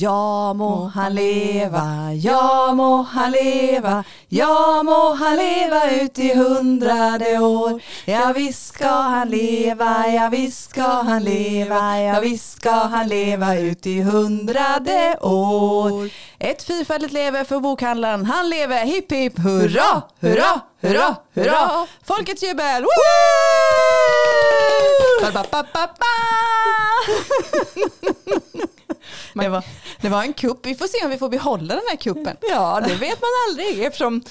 Ja må han leva, ja må han leva, ja må han leva ut i hundrade år. Ja visst ska han leva, ja visst ska han leva, ja visst ska han leva ut i hundrade år. Ett fyrfaldigt lever för bokhandlaren, han lever, hipp hipp hurra, hurra, hurra, hurra. Folkets jubel! Woo! Ba, ba, ba, ba. Det var, det var en kupp. Vi får se om vi får behålla den här kuppen. Ja, det vet man aldrig eftersom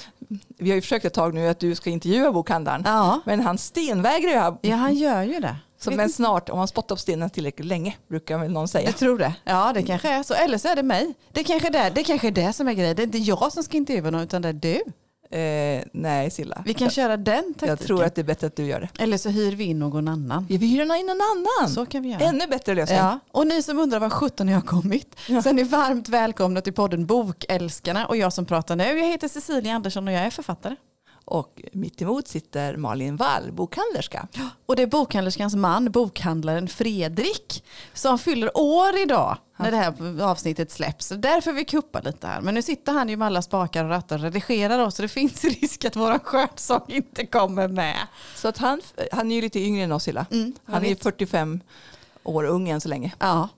vi har ju försökt ett tag nu att du ska intervjua bokhandlaren. Ja, Men han stenvägrar ju här. ja han gör ju det. Så men snart, om han spottar på stenen tillräckligt länge, brukar väl någon säga. Jag tror det. Ja, det kanske är så. Eller så är det mig. Det kanske är det, det, kanske är det som är grejen. Det är inte jag som ska intervjua någon, utan det är du. Eh, nej, Silla. Vi kan jag, köra den taktiken. jag tror att det är bättre att du gör det. Eller så hyr vi in någon annan. Ja, vi hyr in någon annan. Så kan vi göra. Ännu bättre lösning. Ja. Och ni som undrar var 17 jag har kommit, Ja. så är ni varmt välkomna till podden Bokälskarna och jag som pratar nu. Jag heter Cecilia Andersson och jag är författare. Och mitt emot sitter Malin Wall, bokhandlerska. Och det är bokhandlerskans man, bokhandlaren Fredrik, som fyller år idag när det här avsnittet släpps. Därför vi kuppar lite här. Men nu sitter han ju med alla spakar och rattar och redigerar oss så det finns risk att våran skötsång inte kommer med. Så att han, han är ju lite yngre än oss Silla. Mm, Han är ju vet. 45 år ung än så länge. Ja,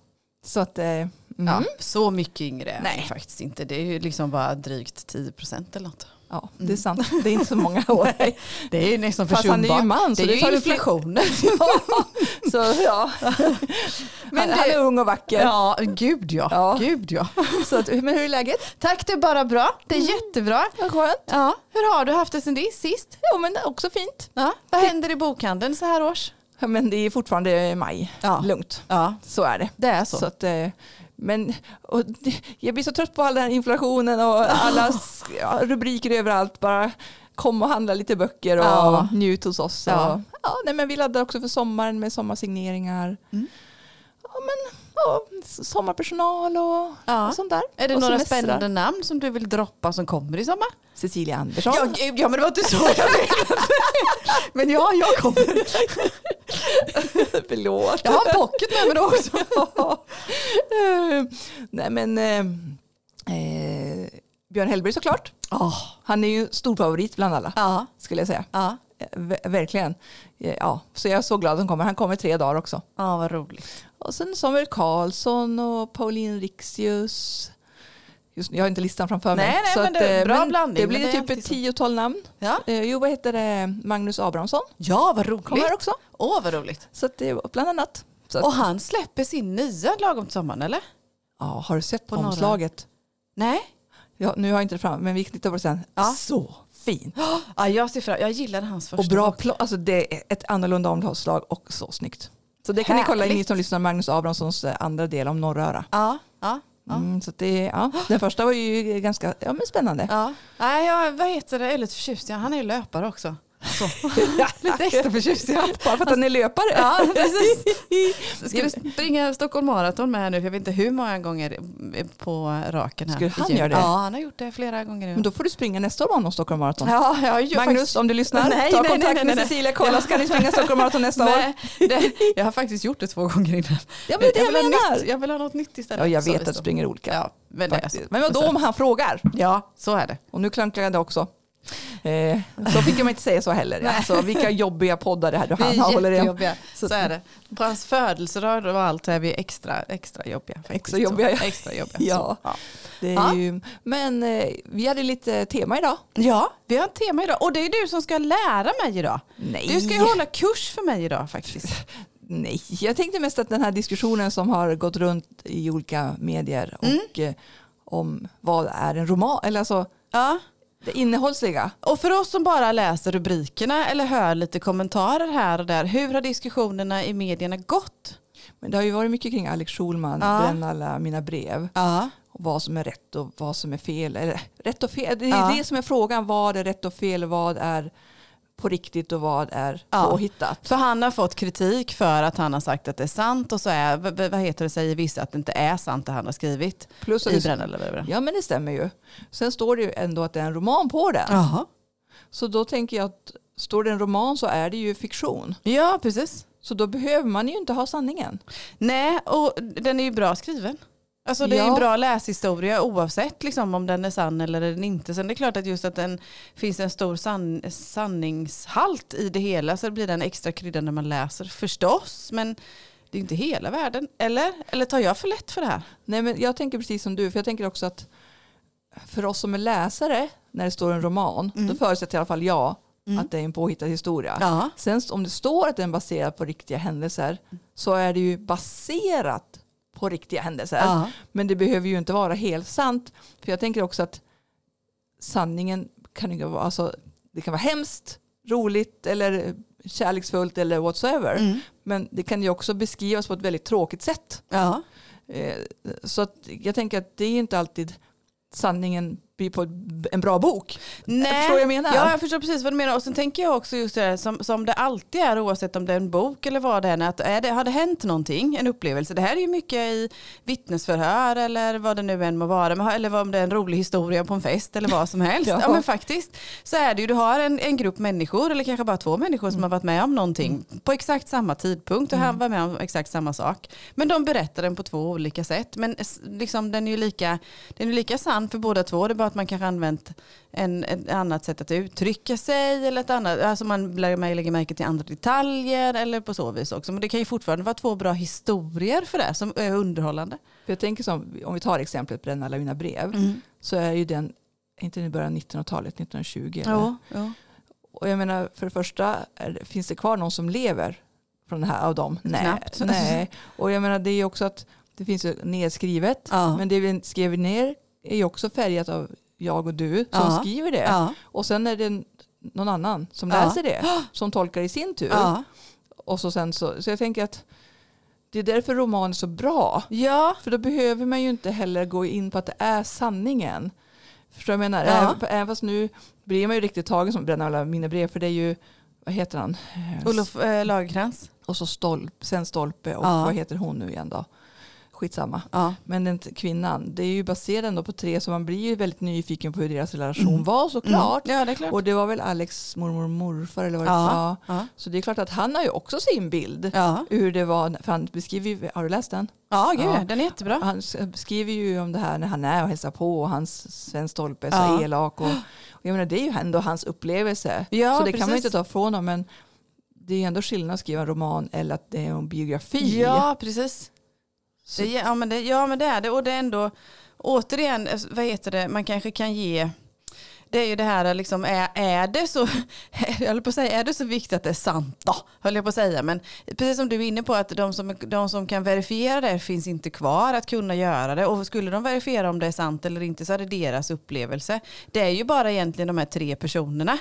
Så att, eh, mm. ja, så mycket yngre Nej. faktiskt inte. Det är ju liksom bara drygt 10 procent eller något. Ja, det är sant. Det är inte så många år. Det är ju nästan Fast han är ju försumbart. man, så det är det tar inflationen. så ja. Men han, är ung och vacker. Ja, gud ja. Ja. Gud ja. Så att, men hur är läget? Tack, det är bara bra. Det är jättebra. Vad skönt. Ja, hur har du haft det sen det sist? Jo men också fint. Ja, vad händer i bokhandeln så här års? Men det är fortfarande maj. Ja. Lugnt. Ja, Så är det. det är så. Så att, eh, men det- jag blir så trött på all den här inflationen och alla ja, rubriker överallt. Bara kom och handla lite böcker och Ja. njut hos oss. Och, Ja. ja. nej, men vi laddar också för sommaren med sommarsigneringar. Mm. Ja, men, s- sommarpersonal och, Ja. och sånt där. Är det och några semestrar. spännande namn som du vill droppa som kommer i sommar? Cecilia Andersson. Ja, ja men det var inte så jag menade. Men ja, jag kommer. Förlåt. Jag har en pocket med mig då också. Nej men eh, Björn Hellberg såklart. Oh, Han är ju stor favorit bland alla ja, skulle jag säga. Eh, ver- Verkligen. Eh, Ja, så jag är så glad att han kommer. Han kommer tre dagar också. Ja, vad roligt. Och sen Samuel Karlsson och Pauline Rixius. Just, jag har inte listan framför mig. Nej, nej, men det är eh, bra blandning, Det men blir det typ ett så. tiotal namn. Ja, jo, vad heter det? Magnus Abrahamsson ja vad roligt. kommer också. Åh, vad roligt. Så att det bland annat. Så att, Och han släpper sin nya lagom till sommaren, eller? ja, har du sett På norra. omslaget? Nej? Ja, nu har jag inte det fram, men vi tittar på det sen. Ja. Så fint. Ja, jag ser fram Jag gillade hans första Och bra plå- alltså det är ett annorlunda omslag och så snyggt. Så det kan ni kolla in ni Härligt. som lyssnar Magnus Abrahamssons eh, andra del om Norröra. Ja, ja, ja. Mm, så det, ja. Den första var ju ganska ja, men spännande. ja. Nej, jag, vad heter det? Jag är lite förtjust i. Han är ju löpare också. Så. Lite extra förtjust i han. Bara för att han är löpare. Ja, precis. Ska du springa Stockholm Marathon med här nu? För jag vet inte hur många gånger på raken här. Skulle han göra det? Ja, han har gjort det flera gånger. år. Men då får du springa nästa år om Stockholm Marathon. Ja, jag har ju Magnus, faktiskt... om du lyssnar, Nej, ta nej, kontakt nej, nej, med. Cecilia kolla ska ni springa Stockholm Marathon nästa år. Det, jag har faktiskt gjort det två gånger innan. Ja, men det jag, vill menar. nytt, jag vill ha något nytt istället. Ja, jag vet att du springer olika. Ja, men det. Men vadå om han frågar? Ja, så är det. Och nu klankar jag det också. Eh, så fick man inte säga så heller. Alltså, vilka jobbiga poddar det här du Vi han håller i. Så- Så är det. På hans födelsedag och allt är vi extra, extra jobbiga. faktiskt. Extra jobbiga, ja. Extra jobbiga. Ja. Det är ju, men eh, vi hade lite tema idag. ja, vi har ett tema idag och det är du som ska lära mig idag. Nej. Du ska ju hålla kurs för mig idag faktiskt. Nej, jag tänkte mest att den här diskussionen som har gått runt i olika medier Mm. och eh, om vad är en roman, eller alltså Ja. Det innehållsliga. Och för oss som bara läser rubrikerna eller hör lite kommentarer här och där, hur har diskussionerna i medierna gått? Men det har ju varit mycket kring Alex Schulman, Ja. bränna alla mina brev. Ja. Och vad som är rätt och vad som är fel. Eller, rätt och fel. Det är Ja. det som är frågan. Vad är rätt och fel? Vad är på riktigt och vad är Ja. påhittat? För han har fått kritik för att han har sagt att det är sant och så är, vad heter det, säger vissa att det inte är sant det han har skrivit Plus att i är. ja men det stämmer ju. Sen står det ju ändå att det är en roman på den. Jaha. Så då tänker jag att står det en roman så är det ju fiktion. Ja, precis. Så då behöver man ju inte ha sanningen. Nej, och den är ju bra skriven. Alltså det är en bra läshistoria oavsett liksom, om den är sann eller den inte. Sen det är klart att just att den finns en stor san, sanningshalt i det hela så blir den extra krydda när man läser förstås. Men det är inte hela världen. Eller? Eller tar jag för lätt för det här? Nej, men jag tänker precis som du, för jag tänker också att för oss som är läsare, när det står en roman, då förutsätter i alla fall jag att det är en påhittad historia. Ja. Sen om det står att den är baserad på riktiga händelser så är det ju baserat på riktiga händelser. Ja. Men det behöver ju inte vara helt sant. För jag tänker också att sanningen kan ju vara, alltså, det kan vara hemskt, roligt eller kärleksfullt eller whatsoever. Mm. Men det kan ju också beskrivas på ett väldigt tråkigt sätt. Ja. Eh, Så jag tänker att det är inte alltid sanningen blir på en bra bok. Nej. Förstår jag menar? Ja, jag förstår precis vad du menar. Och sen tänker jag också just det här, som, som det alltid är oavsett om det är en bok eller vad det är. Att är det, har det hänt någonting, en upplevelse. Det här är ju mycket i vittnesförhör eller vad det nu än må vara. Eller om det är en rolig historia på en fest eller vad som helst. Ja. ja. men faktiskt så är det ju, du har en, en grupp människor eller kanske bara två människor som har varit med om någonting på exakt samma tidpunkt och han var med om exakt samma sak. Men de berättar den på två olika sätt. Men liksom, den är ju lika, den är lika sann för båda två. Det bara att man kanske använt en, ett annat sätt att uttrycka sig eller ett annat, alltså man lägger, märke till andra detaljer eller på så vis också. Men det kan ju fortfarande vara två bra historier för det som är underhållande. För jag tänker som, om vi tar exemplet Bränna alla mina brev, Mm. så är ju den, inte i början av 1900-talet, 1920. eller? Ja, ja. Och jag menar, för det första, det- finns det kvar någon som lever från det här av dem? Nej. Knappt. Nej. Och jag menar, det är ju också att det finns nedskrivet, Ja. men det vi skrev ner är ju också färgat av jag och du som Ja. skriver det. Ja. Och sen är det någon annan som Ja. läser det, som tolkar i sin tur. Och så, sen så, så jag tänker att det är därför roman är så bra. ja, För då behöver man ju inte heller gå in på att det är sanningen. Förstår du vad jag menar? Även, även fast nu blir man ju riktigt tagen som bränner alla mina brev. För det är ju, vad heter han? Eh, Olof äh, Lagercrantz. Och så stolp, sen Stolpe och vad heter hon nu igen då? Skitsamma. Ja. Men den kvinnan, det är ju baserat ändå på tre så man blir ju väldigt nyfiken på hur deras relation var såklart. Mm. Ja, det är klart. Och det var väl Alex mormor och morfar eller vad det Ja. var. Ja. Så det är klart att han har ju också sin bild. Ja, Hur det var, för han beskriver ju, har du läst den? ja, gud, Ja. den är jättebra. Han s- beskriver ju om det här när han är och hälsar på och hans Sven Stolpe är så Ja. elak. Och, och jag menar, det är ju ändå hans upplevelse. Ja, så det kan man ju precis. inte ta ifrån honom. Men det är ändå skillnad att skriva en roman eller att det är en biografi. Ja, precis. Så, Det, ja, men det, ja men det är det. Och det är ändå återigen, eh, vad heter det, man kanske kan ge det är ju det här liksom, är, är det så, jag på att säga, är det så viktigt att det är sant då? Höll jag på att säga, men precis som du är inne på att de som, de som kan verifiera det finns inte kvar att kunna göra det och skulle de verifiera om det är sant eller inte så är det deras upplevelse. Det är ju bara egentligen de här tre personerna,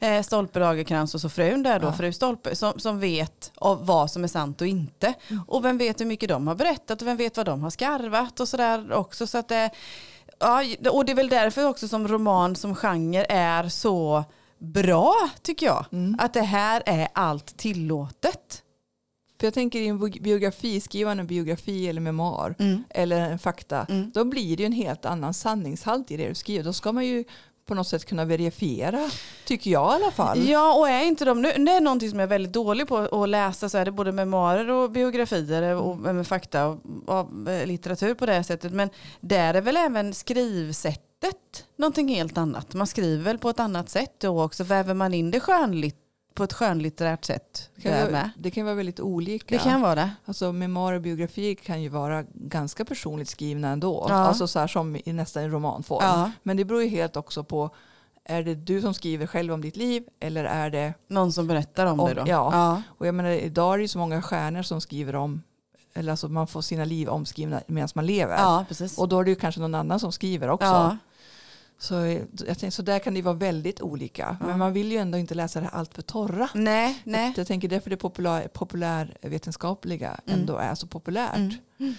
eh, Stolpe, Lagercrantz och så frun där då, Ja. fru Stolpe, som, som vet av vad som är sant och inte. Och vem vet hur mycket de har berättat och vem vet vad de har skarvat och sådär också. Så att det, ja, och det är väl därför också som roman som genre är så bra tycker jag. Mm. Att det här är allt tillåtet. För jag tänker i en bi- biografi, skriva en biografi eller memoar Mm. eller en fakta, Mm. då blir det ju en helt annan sanningshalt i det du skriver. Då ska man ju på något sätt kunna verifiera, tycker jag i alla fall. Ja, och är inte de, nu, det är någonting som jag är väldigt dålig på att läsa så är det både memoarer och biografier och med fakta och, och litteratur på det sättet. Men där är väl även skrivsättet någonting helt annat. Man skriver väl på ett annat sätt då också. Väver man in det skönligt, på ett skönlitterärt sätt Det kan, vara, det kan vara väldigt olika. Det kan vara det. Alltså memoarer och biografier kan ju vara ganska personligt skrivna ändå. Ja. Alltså så här som i nästan en romanform. Ja. Men det beror ju helt också på, är det du som skriver själv om ditt liv eller är det, Någon som berättar om, Om- det då. ja. ja. och jag menar idag är det ju så många stjärnor som skriver om, eller alltså man får sina liv omskrivna medan man lever. Ja, precis. Och då är det ju kanske någon annan som skriver också. ja. Så, jag tänkte, så där kan det vara väldigt olika. Ja. Men man vill ju ändå inte läsa det allt för torra. Nej, nej. Jag tänker därför det populär, populärvetenskapliga Mm. ändå är så populärt. Mm.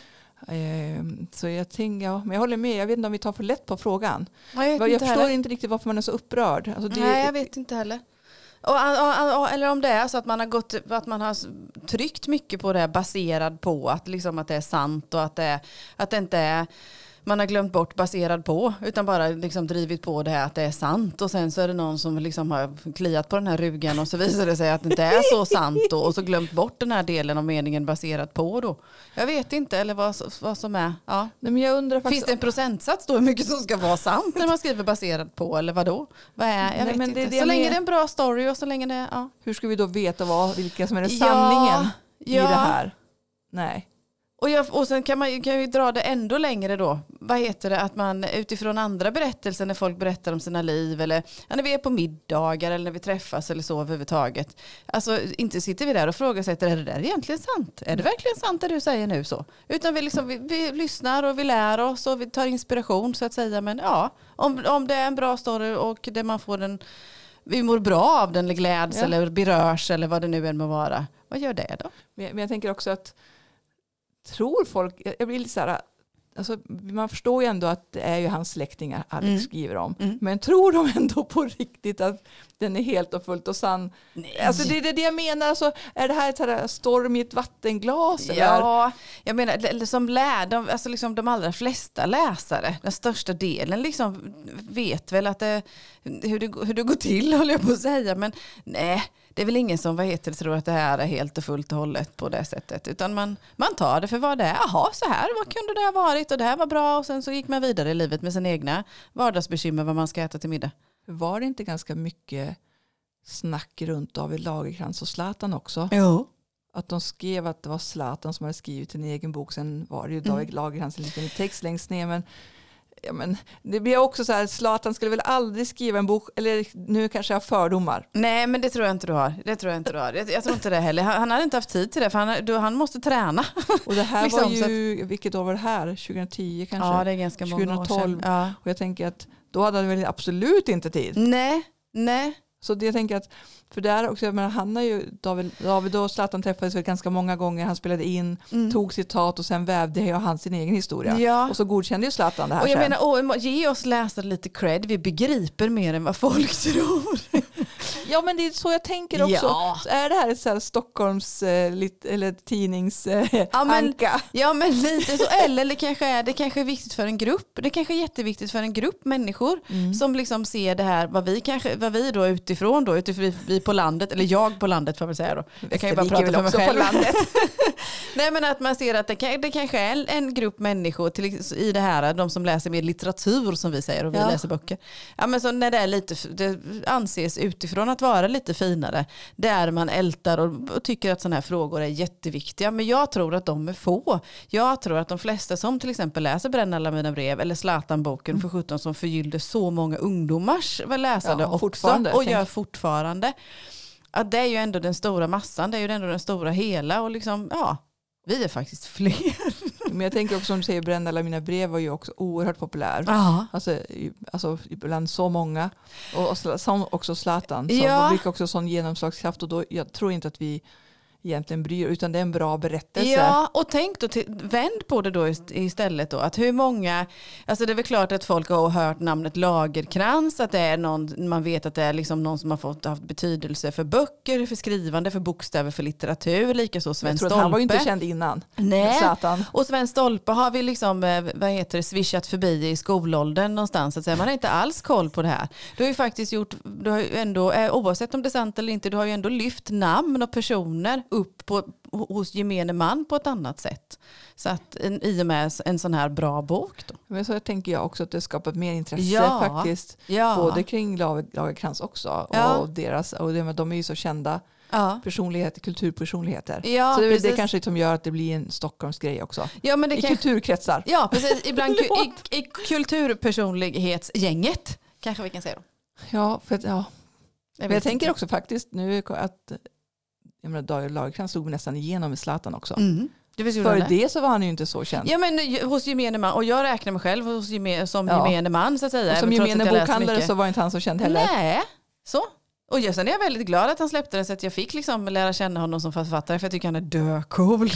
Ehm, så jag tänker, ja, men jag håller med. Jag vet inte om vi tar för lätt på frågan. Jag, vet Jag, inte förstår heller. inte riktigt varför man är så upprörd. Alltså det, Nej, jag vet inte heller. Och, och, och, eller om det är så att man har, gått, att man har tryckt mycket på det baserad på att, liksom att det är sant och att det, att det inte är man har glömt bort baserad på, utan bara liksom drivit på det här att det är sant och sen så är det någon som liksom har kliat på den här rugan och så visar det sig att det inte är så sant då, och så glömt bort den här delen av meningen baserat på då. Jag vet inte eller vad, vad som är, ja. Nej, men jag undrar faktiskt, Finns det en procentsats då hur mycket som ska vara sant när man skriver baserat på eller vad då? Vad är, jag Nej, vet inte. så länge men- det är en bra story och så länge det, ja. hur ska vi då veta vad, vilka som är den Ja, sanningen i ja. det här? Nej. Och, jag, och sen kan man kan ju dra det ändå längre då. Vad heter det? Att man utifrån andra berättelser när folk berättar om sina liv eller ja, när vi är på middagar eller när vi träffas eller så överhuvudtaget. Alltså inte sitter vi där och frågasätter är det där egentligen sant? Är det verkligen sant det du säger nu så? Utan vi, liksom, vi, vi lyssnar och vi lär oss och vi tar inspiration så att säga. Men ja, om, om det är en bra story och det man får en vi mår bra av den eller gläds Ja. eller berörs eller vad det nu än må vara. Vad gör det då? Men jag, men jag tänker också att tror folk, jag, blir lite så här, alltså, man förstår ju ändå att det är ju hans släktingar Alex Mm. skriver om. Mm. Men tror de ändå på riktigt att den är helt och fullt och sann? Nej. Alltså det är det, det jag menar, alltså, är det här ett här storm i ett vattenglas? Eller? Ja, jag menar som lär, de, alltså liksom de allra flesta läsare, den största delen liksom vet väl att det, hur, det, hur det går till håller jag på att säga. Men nej, det är väl ingen som vad heter tror att det här är helt och fullt och hållet på det sättet. Utan man, man tar det för vad det är. Jaha, så här vad kunde det ha varit och det här var bra. Och sen så gick man vidare i livet med sina egna vardagsbekymmer vad man ska äta till middag. Var det inte ganska mycket snack runt David Lagercrantz och Zlatan också? Jo. Att de skrev att det var Zlatan som hade skrivit en egen bok. Sen var det ju Mm. David Lagercrantz en liten text längst ner. Men, ja, men det blir också så här, Zlatan skulle väl aldrig skriva en bok, eller nu kanske jag har fördomar. Nej men det tror jag inte du har. Det tror jag inte du har. Jag, jag tror inte det heller. Han, han hade inte haft tid till det för han, du, han måste träna. Och det här Liksom, var ju, vilket år var det här? 2010 kanske? Ja det är ganska många år 2012. sedan. Ja. Och jag tänker att då hade han väl absolut inte tid. Nej, nej. Så det jag tänker att, för där också, jag menar, han har ju, David, David och Zlatan träffades väl ganska många gånger, han spelade in, Mm. tog citat och sen vävde jag han sin egen historia. Ja. Och så godkände ju Zlatan det här Och jag sen. menar, åh, ge oss läsare lite cred, vi begriper mer än vad folk tror. Ja men det är så jag tänker också. Ja. Är det här ett så här Stockholms eh, lit, eller tidnings eh, Ja, men- anka? Ja men lite så, eller det kanske, är, det kanske är viktigt för en grupp, det kanske är jätteviktigt för en grupp människor Mm. som liksom ser det här, vad vi, kanske, vad vi då utifrån då, utifrån vi på landet, eller jag på landet får väl säga då. Jag kan ju bara prata för mig själv. landet. Nej men att man ser att det, kan, det kanske är en, grupp människor till, i det här, de som läser mer litteratur som vi säger och vi Ja. läser böcker. Ja men så när det är lite, det anses utifrån att vara lite finare, där man ältar och, och tycker att sådana här frågor är jätteviktiga. Men jag tror att de är få. Jag tror att de flesta som till exempel läser Bränn alla mina brev eller Zlatan-boken för 17 som förgyllde så många ungdomars läsande Ja, och också och gör fortfarande. Att det är ju ändå den stora massan, det är ju ändå den stora hela och liksom, ja, vi är faktiskt fler. Men jag tänker också som du säger, Bränn alla mina brev var ju också oerhört populär. Ja. Alltså, alltså bland så många. Och, och också Zlatan. Som Ja. fick också sån genomslagskraft. Och då, jag tror inte att vi egentligen bryr utan det är en bra berättelse. Ja, och tänk då, till, vänd på det då ist- istället då, att hur många, alltså det är väl klart att folk har hört namnet Lagerkrans, att det är någon, man vet att det är liksom någon som har fått haft betydelse för böcker, för skrivande, för bokstäver, för litteratur, likaså Sven jag tror Stolpe. att han var ju inte känd innan. Nej. Zlatan. Och Sven Stolpe har vi liksom, eh, vad heter det, swishat förbi i skolåldern någonstans. Att säga. Man har inte alls koll på det här. Du har ju faktiskt gjort, du har ju ändå, eh, oavsett om det är sant eller inte, du har ju ändå lyft namn och personer upp på, hos gemene man på ett annat sätt. Så att en, i och med en sån här bra bok då. Men så tänker jag också att det skapat mer intresse Ja. faktiskt. Ja, Både kring Lager- Lagerkrans också. Ja. Och deras, och det, de är ju så kända ja. personligheter, kulturpersonligheter. Ja, så det är det kanske som gör att det blir en Stockholmsgrej också. ja, men det I kan, kulturkretsar. ja, precis. Ibland i, i kulturpersonlighetsgänget kanske vi kan säga då. Ja, för att, ja. Jag jag tänker också faktiskt nu att jag menar, David Lagercrantz slog nästan igenom med Zlatan också. Mm. Före det. så var han ju inte så känd. Ja men ju- hos gemene man, och jag räknar mig själv hos geme, som Ja. gemene man så att säga. och som gemene bokhandlare så var inte han så känd heller. Nej, så. Och sen är jag väldigt glad att han släppte den så att jag fick liksom lära känna honom som författare för jag tycker han är döcool.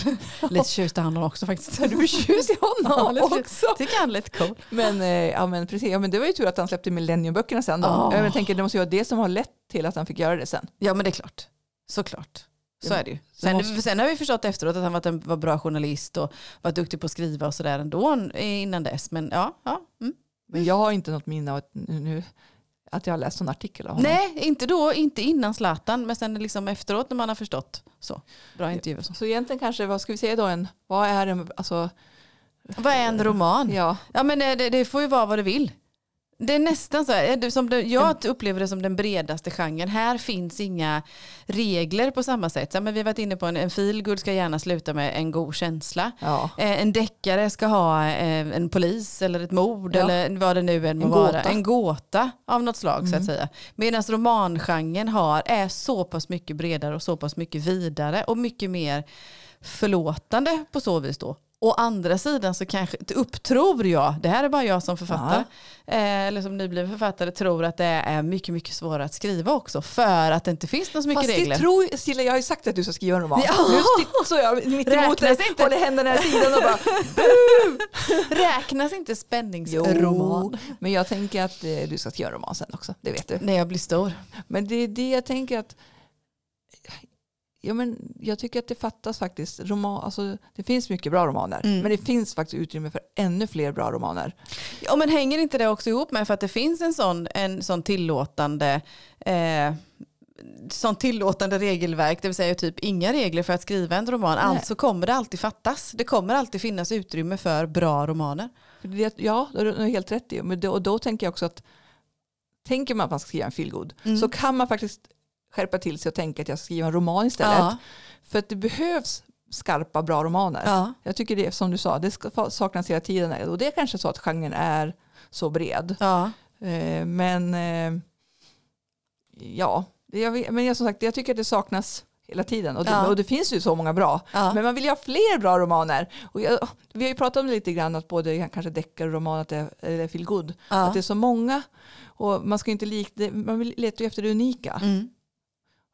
lite förtjust i honom också faktiskt. Är du förtjust i Ja, honom också? tycker han är lite cool. Men, eh, ja, men, precis. Ja, men det var ju tur att han släppte Millenniumböckerna sen. Då. Ja. Jag tänker det måste ju vara det som har lett till att han fick göra det sen. Ja men det är klart. Såklart. Så är det ju. Sen, måste- sen har vi förstått efteråt att han en var bra journalist och varit duktig på att skriva och sådär ändå innan dess. Men ja, ja. Mm. Men jag har inte något minne av att, nu, att jag har läst en artikel av honom. Nej, inte då, inte innan Zlatan, men sen liksom efteråt när man har förstått. Så, bra intervju så. Så egentligen kanske, vad ska vi säga då, en, vad är en, alltså, Vad är en roman? ja, Ja men det, det- det får ju vara vad det vill. Det är nästan så här, är det som det, jag upplever det som den bredaste genren. Här finns inga regler på samma sätt. Så, men vi har varit inne på en, en feelgood ska gärna sluta med en god känsla. ja. Eh, en deckare ska ha eh, en polis eller ett mord Ja. eller vad det nu än må En vara. gåta. En gåta av något slag så att Mm. säga. Medan romangenren har, är så pass mycket bredare och så pass mycket vidare och mycket mer förlåtande på så vis då. Å andra sidan så kanske, upptror jag, det här är bara jag som författare, eh, eller som nybliven författare, tror att det är mycket, mycket svårare att skriva också för att det inte finns så mycket Fast regler. tror, Silla, jag har ju sagt att du ska skriva en roman. Ja. Nu står jag mitt emot dig, håller händerna i sidan och bara Räknas inte spänningsroman? Men jag tänker att eh, du ska skriva en roman sen också, det vet du. När jag blir stor. Men det är det jag tänker att Ja, men jag tycker att det fattas faktiskt roman, alltså, det finns mycket bra romaner Mm. men det finns faktiskt utrymme för ännu fler bra romaner. Ja men hänger inte det också ihop med för att det finns en sån, en sån tillåtande eh, sån tillåtande regelverk, det vill säga typ inga regler för att skriva en roman, Nej. alltså kommer det alltid fattas. Det kommer alltid finnas utrymme för bra romaner. Ja, det har du helt rätt i. Och då tänker jag också att tänker man att man ska skriva en feelgood Mm. så kan man faktiskt skärpa till sig och tänka att jag ska skriva en roman istället. Ja. För att det behövs skarpa, bra romaner. Ja. Jag tycker det, som du sa, det saknas hela tiden. Och det är kanske så att genren är så bred. Ja. Eh, men eh, ja, jag, men jag, som sagt, jag tycker att det saknas hela tiden. Och det, Ja. och det finns ju så många bra. Ja. Men man vill ju ha fler bra romaner. Och jag, vi har ju pratat om det lite grann att både kanske deckarroman att det, eller feel good. Ja. Att det är så många. Och man ska inte lik, det, man vill- letar ju efter det unika. Mm.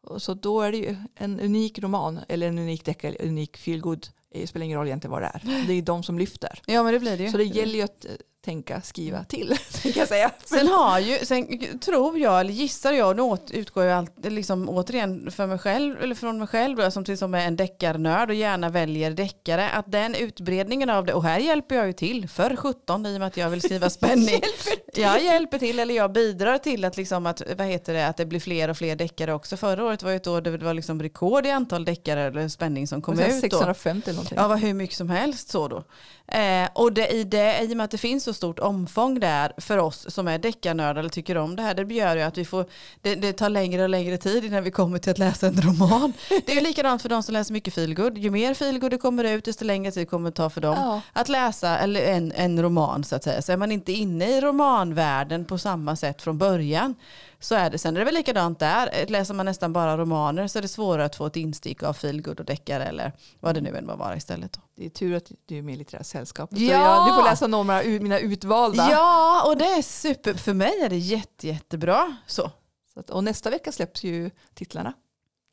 Och så då är det ju en unik roman eller en unik deckare, unik feel good. Det spelar ingen roll egentligen vad det är. Det är de som lyfter. ja men det blir det ju. Så det gäller ju att eh, tänka skriva till. Kan säga. Sen har ju, sen tror jag, eller gissar jag, nu åt, utgår jag liksom, återigen för mig själv, eller från mig själv då, som till som är en deckarnörd och gärna väljer deckare, att den utbredningen av det, och här hjälper jag ju till, för 17 i och med att jag vill skriva spänning. jag hjälper till, eller jag bidrar till att, liksom, att, vad heter det, att det blir fler och fler deckare också. Förra året var ju ett år det var liksom rekord i antal deckare eller spänning som kom ut. Då. 650 eller någonting. Ja, var hur mycket som helst så då. Eh, och det, i, det, i och med att det finns så stort omfång där för oss som är deckarnördar eller tycker om det här, det gör ju att vi får, det, det tar längre och längre tid innan vi kommer till att läsa en roman. Det är ju likadant för de som läser mycket feelgood. Ju mer feelgood det kommer ut, desto längre tid kommer det ta för dem Ja. att läsa eller en, en roman så att säga. Så är man inte inne i romanvärlden på samma sätt från början så är det. Sen är det väl likadant där. Läser man nästan bara romaner så är det svårare att få ett instick av feelgood och deckare eller vad det nu än må vara istället. Då. Det är tur att du är med i litterära sällskapet. Ja! Jag, du får läsa några av mina utvalda. Ja, och det är super. För mig är det jätte, jättebra. Så. Så att, och nästa vecka släpps ju titlarna.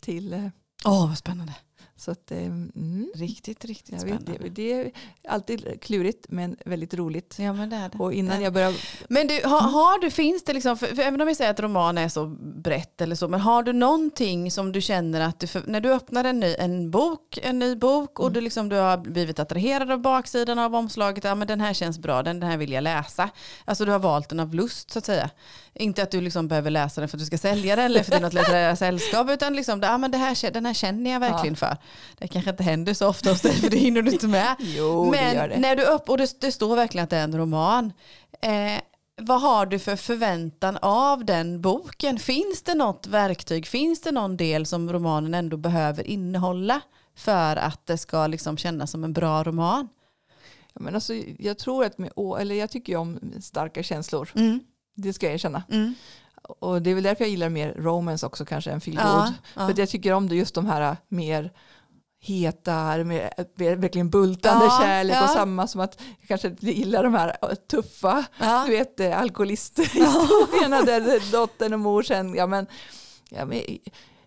Till, eh, Åh, vad spännande. Så att, eh, mm, Riktigt, riktigt jag vet, spännande. det, det är alltid klurigt men väldigt roligt. Ja, men det är det. Och innan Ja. jag börjar, Men du, har, har du, finns det liksom, för, för även om vi säger att roman är så brett eller så, men har du någonting som du känner att du, för, när du öppnar en ny, en bok, en ny bok och du, liksom, du har blivit attraherad av baksidan av omslaget, ja men den här känns bra, den, den här vill jag läsa. Alltså du har valt den av lust så att säga. Inte att du liksom behöver läsa den för att du ska sälja den eller för att det är något litterärt sällskap, utan liksom, ja men det här, den här känner jag verkligen för. Det kanske inte händer så ofta hos dig för det hinner du inte med. jo det Men gör det. när du upp, och det, det står verkligen att det är en roman. Eh, vad har du för förväntan av den boken? Finns det något verktyg? Finns det någon del som romanen ändå behöver innehålla för att det ska liksom kännas som en bra roman? Ja, men alltså, jag tror att med, eller jag tycker ju om starka känslor. Mm. Det ska jag erkänna. Mm. Och det är väl därför jag gillar mer romance också kanske än feel good. Ja, ja. För jag tycker om det just de här mer heta, mer verkligen bultande Ja, kärlek ja. och samma som att jag kanske gillar de här tuffa, Ja. du vet eh, alkoholisthistorierna där dottern och mor sen, ja men, ja, men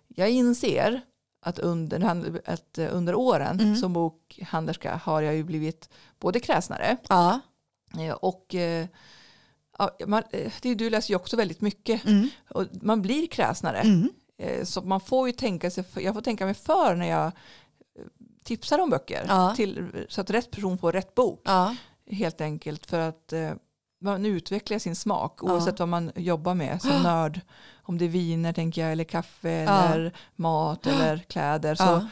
jag inser att under, att under åren Mm. som bokhandlerska har jag ju blivit både kräsnare Ja. eh, och eh, ja, man, det, du läser ju också väldigt mycket Mm. och man blir kräsnare. Mm. Så man får ju tänka sig, jag får tänka mig för när jag tipsar om böcker. Ja. Till, så att rätt person får rätt bok. Ja. Helt enkelt för att eh, man utvecklar sin smak oavsett vad man jobbar med som nörd. Om det är viner tänker jag eller kaffe eller mat eller kläder. Så.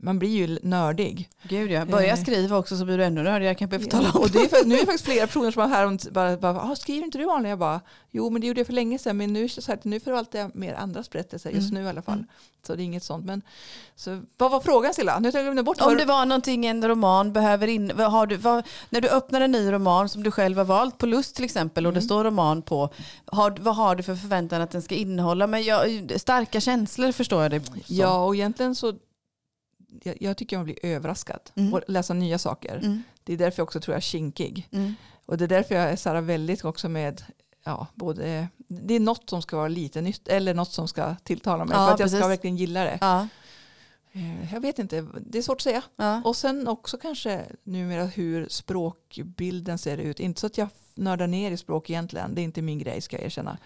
Man blir ju nördig. Gud ja, börja Eh. skriva också så blir du ännu nördigare kan jag tala om. Och det är för, nu är det faktiskt flera personer som har här och bara, bara ah, skriver inte du vanliga? Jag bara, jo men det gjorde jag för länge sedan men nu, så här, nu förvaltar jag mer andras berättelser just Mm. nu i alla fall. Mm. Så det är inget sånt. Men, så, vad var frågan Silla? Nu jag bort. Om det var någonting en roman behöver in, har du, vad, när du öppnar en ny roman som du själv har valt på Lust till exempel och det Mm. står roman på, har, vad har du för förväntan att den ska innehålla? Men jag, starka känslor förstår jag det som. Ja och egentligen så jag, jag tycker man blir överraskad Mm. och läsa nya saker. Mm, Det är därför jag också tror jag är kinkig. mm, Och det är därför jag är så väldigt också med ja, både, det är något som ska vara lite nytt eller något som ska tilltala mig Ja, för att jag precis. ska verkligen gilla det. ja, Jag vet inte, det är svårt att säga. ja. Och sen också kanske numera hur språkbilden ser ut. Inte så att jag nördar ner i språk egentligen, det är inte min grej ska jag erkänna.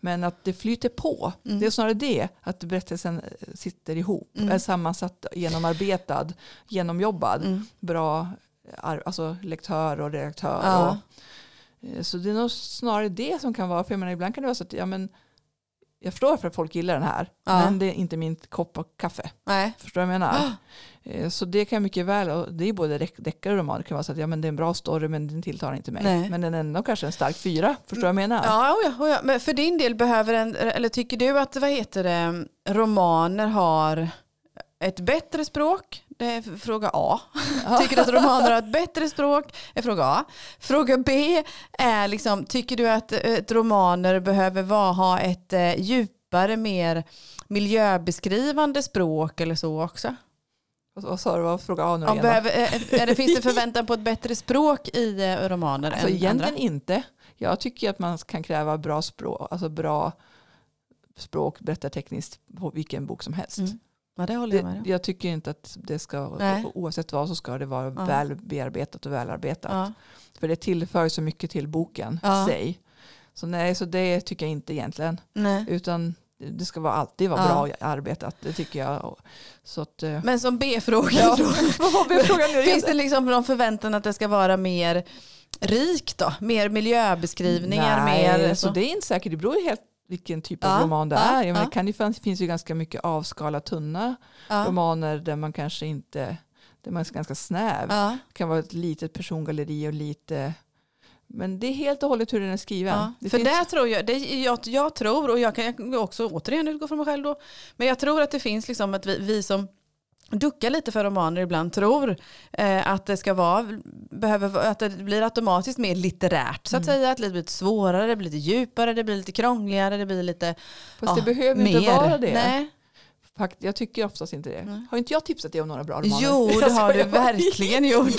Men att det flyter på, Mm. det är snarare det, att berättelsen eh, sitter ihop, Mm. är sammansatt, genomarbetad, genomjobbad, Mm. bra ar- alltså lektör och redaktör. Ja. Och, eh, så det är nog snarare det som kan vara, för jag menar, ibland kan det vara så att ja, men, jag förstår varför folk gillar den här, Ja. men det är inte min kopp av kaffe. Nej. Förstår du vad jag menar? Eh, Så det kan jag mycket väl, och det är både deck- deckare och roman, det kan vara så att ja, men det är en bra story men den tilltalar inte mig. Nej. Men den är ändå kanske en stark fyra, förstår du vad jag menar? Ja, oh ja, oh ja, men för din del behöver en, eller tycker du att vad heter det, romaner har ett bättre språk? Det är fråga A. Tycker du att romaner har ett bättre språk? är fråga A. Fråga B är liksom, tycker du att ett romaner behöver vara, ha ett eh, djupare, mer miljöbeskrivande språk eller så också? Vad- sa du, vad fråga A nu igen? behöver, eh, är det, finns det förväntan på ett bättre språk i eh, romaner Alltså än egentligen andra? inte. Jag tycker att man kan kräva bra språk, alltså bra språk, berättartekniskt på vilken bok som helst. Mm. Ja, det håller jag med om. jag tycker inte att det ska, Nej. oavsett vad så ska det vara Ja. väl bearbetat och välarbetat. Ja. För det tillför så mycket till boken Ja. sig. Så nej, så det tycker jag inte egentligen. Nej. Utan det ska vara alltid vara Ja. bra arbetat, det tycker jag. Så att, eh, Men som B-fråga ja, B-frågan Finns det liksom någon förväntan att det ska vara mer rikt då? Mer miljöbeskrivningar? Nej, mer så det är inte säkert. Det beror helt vilken typ Ja, av roman det ja, är. Jag ja. det kan ju, finns- ju ganska mycket avskala tunna ja. romaner där man kanske inte, där man är ganska snäv. Ja. Det kan vara ett litet persongalleri och lite, men det är helt och hållet hur den är skriven. Ja. Det För finns- där tror jag, det, jag, jag tror, och jag kan också återigen utgå från mig själv då, men jag tror att det finns liksom att vi, vi som duckar lite för romaner ibland tror eh, att det ska vara, behöver, att det blir automatiskt mer litterärt så att Mm. säga, att det blir lite svårare, det blir lite djupare, det blir lite krångligare, det blir lite Fast ja, det behöver mer. inte vara det. Nej. Jag tycker oftast inte det. Nej. Har inte jag tipsat dig om några bra romaner? Jo, det har du verkligen gjort.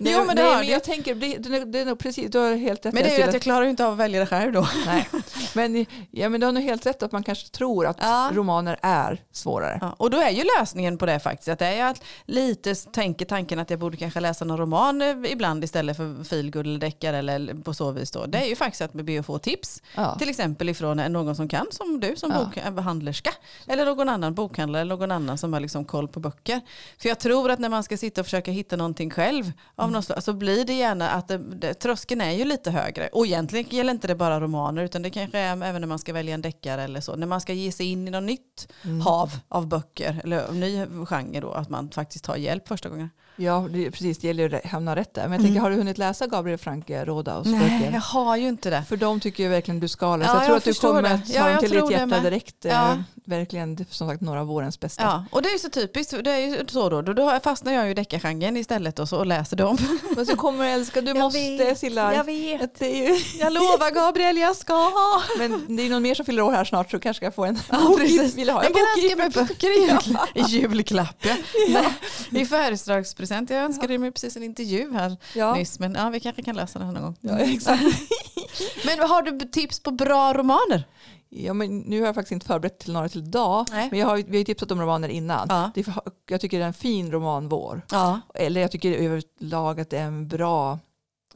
Nej, Jo, men det nej, men jag tänker, det, det, är- nog precis, du har helt rätt. Men det är ju att jag klarar inte av att välja det själv då. Nej. Men, ja, men du har nog helt rätt att man kanske tror att Ja. romaner är svårare. Ja, och då är ju lösningen på det faktiskt att det är att lite tänker tanken att jag borde kanske läsa någon roman eh, ibland istället för feelgood eller deckare eller på så vis då. Det är ju faktiskt att be att få tips. Ja. Till exempel ifrån någon som kan som du som bokhandlerska. Eller någon annan bokhandlare eller någon annan som har liksom koll på böcker. För jag tror att när man ska sitta och försöka hitta någonting själv av Mm. så blir det gärna att det, det, tröskeln är ju lite högre. Och egentligen gäller inte det bara romaner utan det kanske är även när man ska välja en deckare eller så. När man ska ge sig in i något nytt Mm. hav av böcker eller ny genre då. Att man faktiskt tar hjälp första gången. Ja, det, precis. Det gäller ju att hamna rätt där. Men jag Mm. tänker, har du hunnit läsa Gabriel Franke Rådaus Nej, jag har ju inte det. För de tycker jag verkligen du ska läsa. Ja, jag tror jag att du kommer det. att Ja, ta jag till ditt hjärta med. direkt. eh, Ja. Verkligen, det är som sagt några av vårens bästa. Ja, och det är ju så typiskt. Det är ju så då. Då, då fastnar jag ju i deckargenren istället och, så, och läser dem. Men så kommer du älska, du Jag måste vet, Silla. Jag vet. Ju, Jag lovar Gabriel, jag ska. men det är någon mer som fyller år här snart så kanske jag får en Ja, precis. Vill du ha En bok granske i? med böcker egentligen. I julklapp ja. Nej, I födelsedagspresent. Jag önskade mig precis en intervju här Ja. nyss. Men ja, vi kanske kan läsa den någon gång. Ja, exakt. Men har du tips på bra romaner? Ja, men nu har jag faktiskt inte förberett till några till idag. Nej. Men jag har, vi har ju tipsat om romaner innan. Ja. Det jag tycker det är en fin roman vår. Ja. Eller jag tycker överlag att det är en bra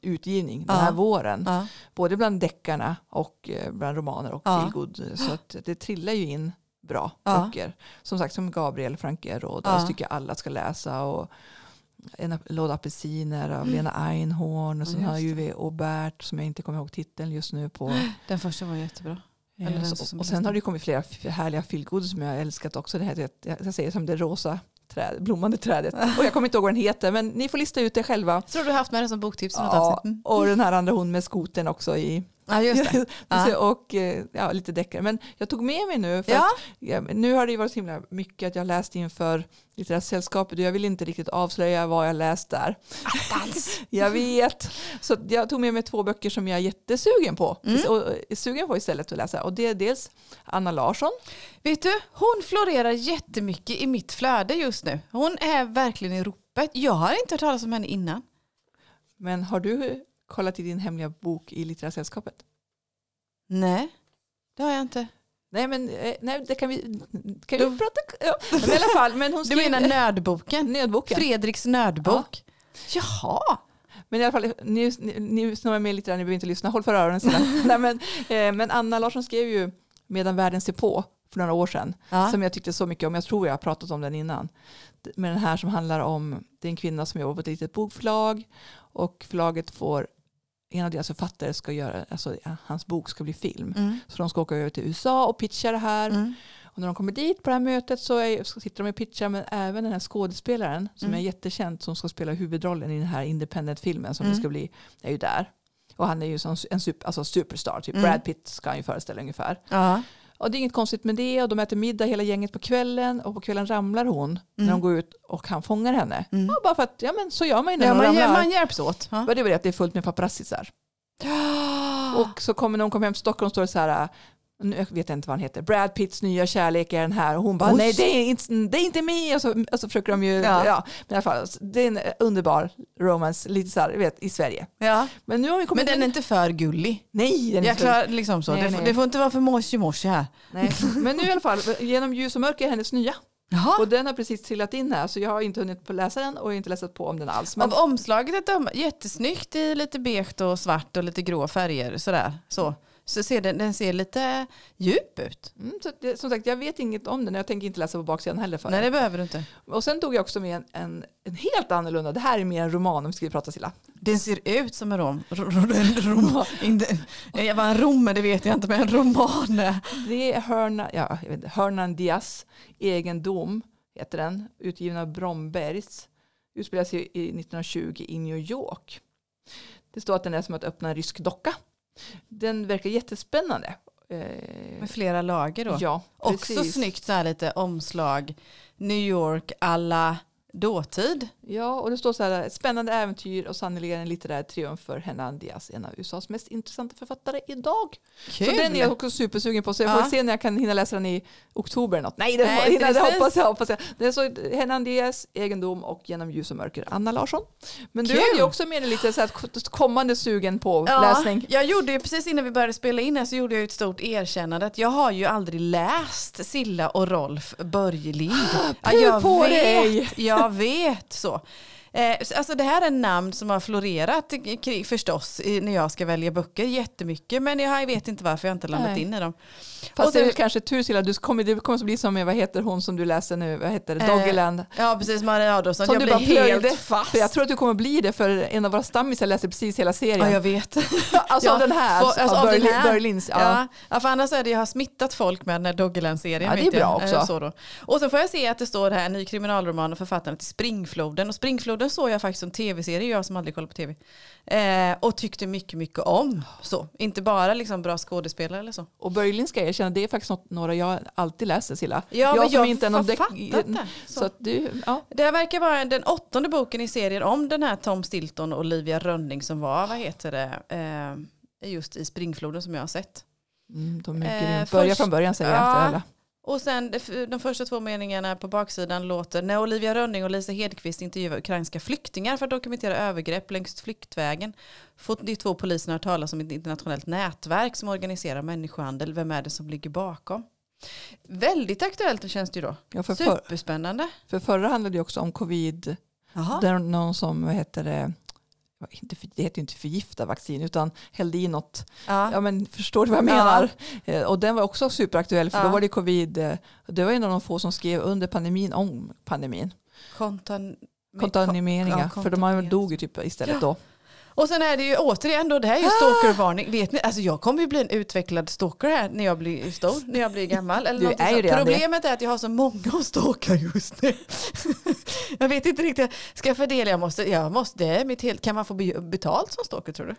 utgivning den Ja. här våren. ja. Både bland deckarna och eh, bland romaner och Ja. feelgood. Så att det trillar ju in bra Ja. böcker. Som sagt som Gabriel Franquero, Ja. ja. tycker jag alla ska läsa. Och en låda apelsiner av Lena Einhorn och Ja, sen har Juve Aubert som jag inte kommer ihåg titeln just nu på. Den första var jättebra. Den Eh, så, och sen har det kommit flera härliga feelgood som jag älskat också. Det här, jag, säger som det rosa träd, blommande trädet. Och jag kommer inte ihåg vad den heter men ni får lista ut det själva. Jag tror du har haft med den som boktips Ja. Mm. och den här andra hon med skoten också i. Ja, just det. Och eh, ja, lite deckare. Men jag tog med mig nu för Ja. att ja, nu har det varit så himla mycket att jag läst inför litterära sällskapet och jag vill inte riktigt avslöja vad jag läst där. jag vet. Så jag tog med mig två böcker som jag är jättesugen på. Mm. Och är sugen på istället att läsa. Och det är dels Anna Larsson. Vet du, hon florerar jättemycket i mitt flöde just nu. Hon är verkligen i ropet. Jag har inte hört talas om henne innan. Men har du kollat i din hemliga bok i litterära sällskapet? Nej, det har jag inte. Nej men eh, nej, det kan vi, kan Du- vi prata ja. Men I alla fall, men hon Du skrev menar nödboken? nödboken. Fredriks nödbok? Jaha. Men i alla fall, ni, ni, ni är med lite där, ni behöver inte lyssna, håll för öronen. Nej, men, eh, men Anna Larsson skrev ju Medan världen ser på för några år sedan, Ja. som jag tyckte så mycket om, jag tror jag har pratat om den innan. Med den här som handlar om, det är en kvinna som jobbar på ett litet bokförlag och förlaget får, en av deras författare ska göra, alltså hans bok ska bli film. Mm. Så de ska åka över till USA och pitcha det här. Mm. Och när de kommer dit på det här mötet så, är, så sitter de och pitchar men även den här skådespelaren som Mm. är jättekänd som ska spela huvudrollen i den här independent-filmen som Mm. det ska bli är ju där. Och han är ju som en super, alltså superstar, typ Mm. Brad Pitt ska han ju föreställa ungefär. Ja. Och det är inget konstigt med det och de äter middag hela gänget på kvällen och på kvällen ramlar hon när Mm. de går ut och han fångar henne. Mm. Ja, bara för att, ja men så gör man ju när Ja, man ramlar. man hjälps åt. Ja. Det var det att det är fullt med paparazzisar. Och så kommer när hon kommer hem till Stockholm står det så här, nu vet jag inte vad han heter, Brad Pitts nya kärlek är den här och hon bara Oj. nej det är inte, det är inte mig och så, och så försöker de ju, Ja. ja. i alla fall, det är en underbar romance, lite så här, vet, i Sverige. Ja. Men nu har vi kommit Men den är inte för gullig. Nej, den är Jag klarar liksom så. Nej, det, får, nej. det får inte vara för moshi-moshi här. nej. Men nu i alla fall, genom ljus och mörker är hennes nya. Jaha. Och den har precis trillat in här så jag har inte hunnit läsa den och inte läst på om den alls. Men Av omslaget att döma, jättesnyggt i lite beige och svart och lite grå färger. Sådär. Så, så ser den, den ser lite djup ut. mm, så det, som sagt, jag vet inget om den jag tänker inte läsa på baksidan heller. För Nej det behöver du inte. Och sen tog jag också med en, en, en helt annorlunda, det här är mer en roman om vi ska prata Silla. Den ser ut som en rom. rom, rom, inte, eh, vad en rom är, det vet jag inte, men en roman. Det är Hörna, ja, jag inte, Hernan Diaz egendom, heter den, utgiven av Brombergs. Utspelar sig i 1920 i New York. Det står att den är som att öppna en rysk docka. Den verkar jättespännande. Eh, Med flera lager då. Ja, Också precis. snyggt så här lite omslag. New York alla dåtid. Ja, och det står så här, ett spännande äventyr och sannolikt en litterär triumf för Hernan Diaz, en av USAs mest intressanta författare idag. Kul. Så den är jag också supersugen på. Så jag Ja. får se när jag kan hinna läsa den i oktober eller något. Nej, det, Nej, hinna, det hoppas jag. Hoppas jag. Det är så Hernan Diaz, egendom och genom ljus och mörker, Anna Larsson. Men du Kul. hade ju också med dig lite så här kommande sugen på Ja, läsning. jag gjorde ju precis innan vi började spela in här så gjorde jag ett stort erkännande att jag har ju aldrig läst Silla och Rolf Börjelind. Ja, jag på vet, dig! jag jag vet så. Eh, så alltså det här är namn som har florerat förstås när jag ska välja böcker jättemycket men jag vet inte varför jag inte landat Nej. in i dem. Fast Och det är kanske tur Silla, du kommer, det kommer att bli som med, vad heter hon som du läser nu, vad heter det, Eh, Doggerland. Ja precis, Maria Adolfsson. Som jag du blir bara helt fast. För jag tror att du kommer bli det för en av våra stammisar läser precis hela serien. Ja, jag vet. alltså Ja, av den här, få- alltså av av den Berlin, här. Berlins. Ja. Ja. Ja, för annars är det jag har smittat folk med den här Doggerland-serien. Ja, det är vet jag. bra också. Eh, Så då. Och så får jag se att det står här, en ny kriminalroman och författaren till Springfloden. Och Springfloden såg jag faktiskt som tv-serie, jag som aldrig kollar på tv. Eh, och tyckte mycket, mycket om. Så. Inte bara liksom bra skådespelare eller så. Och Berlin ska jag erkänna, det är faktiskt något, några jag alltid läser Silla. Ja, men som jag inte är någon det. Så. Så. du, ja. Det här verkar vara den åttonde boken i serien om den här Tom Stilton och Olivia Rönning som var, vad heter det, eh, just i Springfloden som jag har sett. Mm, de är Eh. Börja först- från början säger jag Ja. inte alla. Och sen de, första två meningarna på baksidan låter när Olivia Rönning och Lisa Hedqvist intervjuar ukrainska flyktingar för att dokumentera övergrepp längs flyktvägen får de två poliserna höra talas om ett internationellt nätverk som organiserar människohandel. Vem är det som ligger bakom? Väldigt aktuellt känns det ju då. Ja, för, Superspännande. för förra handlade det också om covid. Jaha. Där någon som, heter det, heter ju inte förgifta vaccin utan hällde i något. Ja. Ja men förstår du vad jag Ja. menar? Eh, Och den var också superaktuell för Ja. då var det covid. eh, Det var en av de få som skrev under pandemin om pandemin. Kontan... Kontamineringar. Ja, för de dog ju typ istället då. Och sen är det ju återigen då, det här är ju stalkervarning. Vet ni, alltså jag kommer ju bli en utvecklad stalker här när jag blir stor, när jag blir gammal. Eller Du är ju det. Problemet är att jag har så många att stalka just nu. jag vet inte riktigt, ska jag fördela? Jag måste, jag måste, det är mitt helt, kan man få be- betalt som stalker tror du?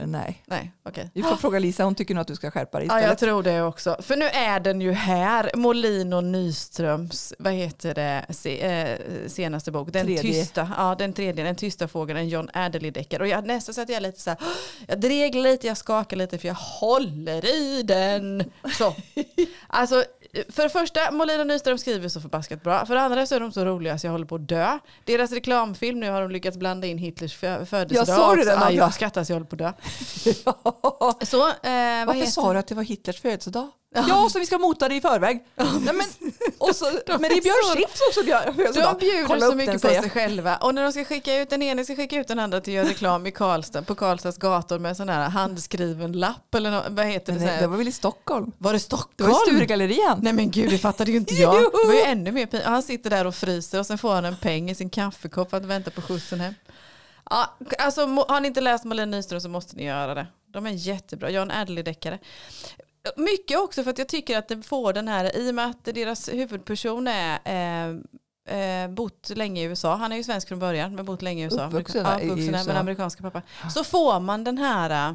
Eh, Nej, Nej, okej. vi får fråga Lisa, hon tycker nog att du ska skärpa dig Ja, istället. jag tror det också. För nu är den ju här, Molin och Nyströms, vad heter det, se, eh, senaste bok. Den Tredje. tysta, ja den tredje, den tysta fågeln, en John Adderley-deckare. Och jag nästan så att jag är lite så här, jag dreglar lite, jag skakar lite för jag håller i den. Så. Alltså, för det första, Molin och Nyström skriver så förbaskat bra. För det andra så är de så roliga så jag håller på att dö. Deras reklamfilm, nu har de lyckats blanda in Hitlers fö- födelsedag. Jag såg det den, ja. Jag skrattar så jag håller på att dö. Så, eh, Varför sa du att det var Hitlers födelsedag? Ja, så vi ska mota det i förväg. Nej, men, och så, men det är Björn Skifs också Björn. De bjuder så mycket på sig själva. Och när de ska skicka ut, den ena ska skicka ut den andra till att göra reklam i Karlstad, på Karlstads gator med sån här handskriven lapp eller nå- vad heter det? Så det, det var väl i Stockholm? var det Det Stockholm? var i Sturegallerian. Nej men gud, det fattade ju inte jag. Det var ju ännu mer pin. Han sitter där och fryser och sen får han en peng i sin kaffekopp för att vänta på skjutsen hem. Ja, alltså, har ni inte läst Malin Nyström så måste ni göra det. De är jättebra. John Adderley-deckare. Mycket också för att jag tycker att det får den här, i och med att deras huvudperson är eh, eh, bott länge i USA, han är ju svensk från början men bott länge i USA, Uppvuxen ja, i- där med USA. amerikanska pappa, så får man den här eh,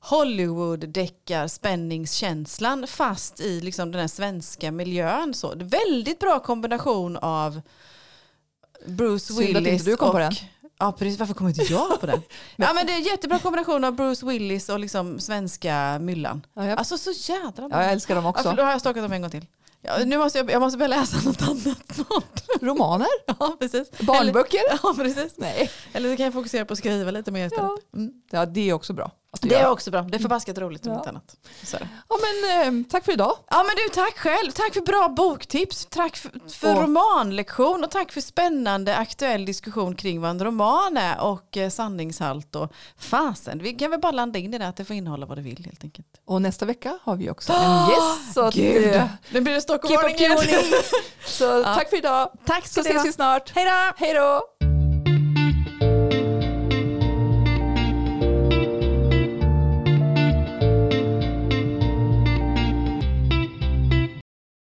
Hollywood-deckar spänningskänslan fast i liksom den här svenska miljön. Så, väldigt bra kombination av Bruce Willis inte du kom och... Ja, precis. Varför kommer inte jag på den? ja, men det är en jättebra kombination av Bruce Willis och liksom svenska myllan. Ja, jag, Alltså så jädra bra. ja, jag älskar dem Ja, också. för då har jag stalkat dem en gång till. Ja, nu måste jag, jag måste börja läsa något annat snart. Romaner? Ja, precis. Barnböcker? Eller, ja, precis. Nej. Eller så kan jag fokusera på att skriva lite mer istället. Ja. Mm. Ja, det är också bra. Det är också bra. Det är förbaskat roligt om Ja. inte annat. Så. Ja, men, eh, tack för idag. Ja men du, tack själv. Tack för bra boktips. Tack för, för Och- romanlektion och tack för spännande aktuell diskussion kring vad en roman är och eh, sanningshalt och fasen. Vi kan väl bara landa in i det att det får innehålla vad det vill helt enkelt. Och nästa vecka har vi också en gäst. Så Gud, eh, nu blir det keep up Stockholm tuning. Så tack för idag. Tack Så ska du ses vi snart. Hej då! Hej då!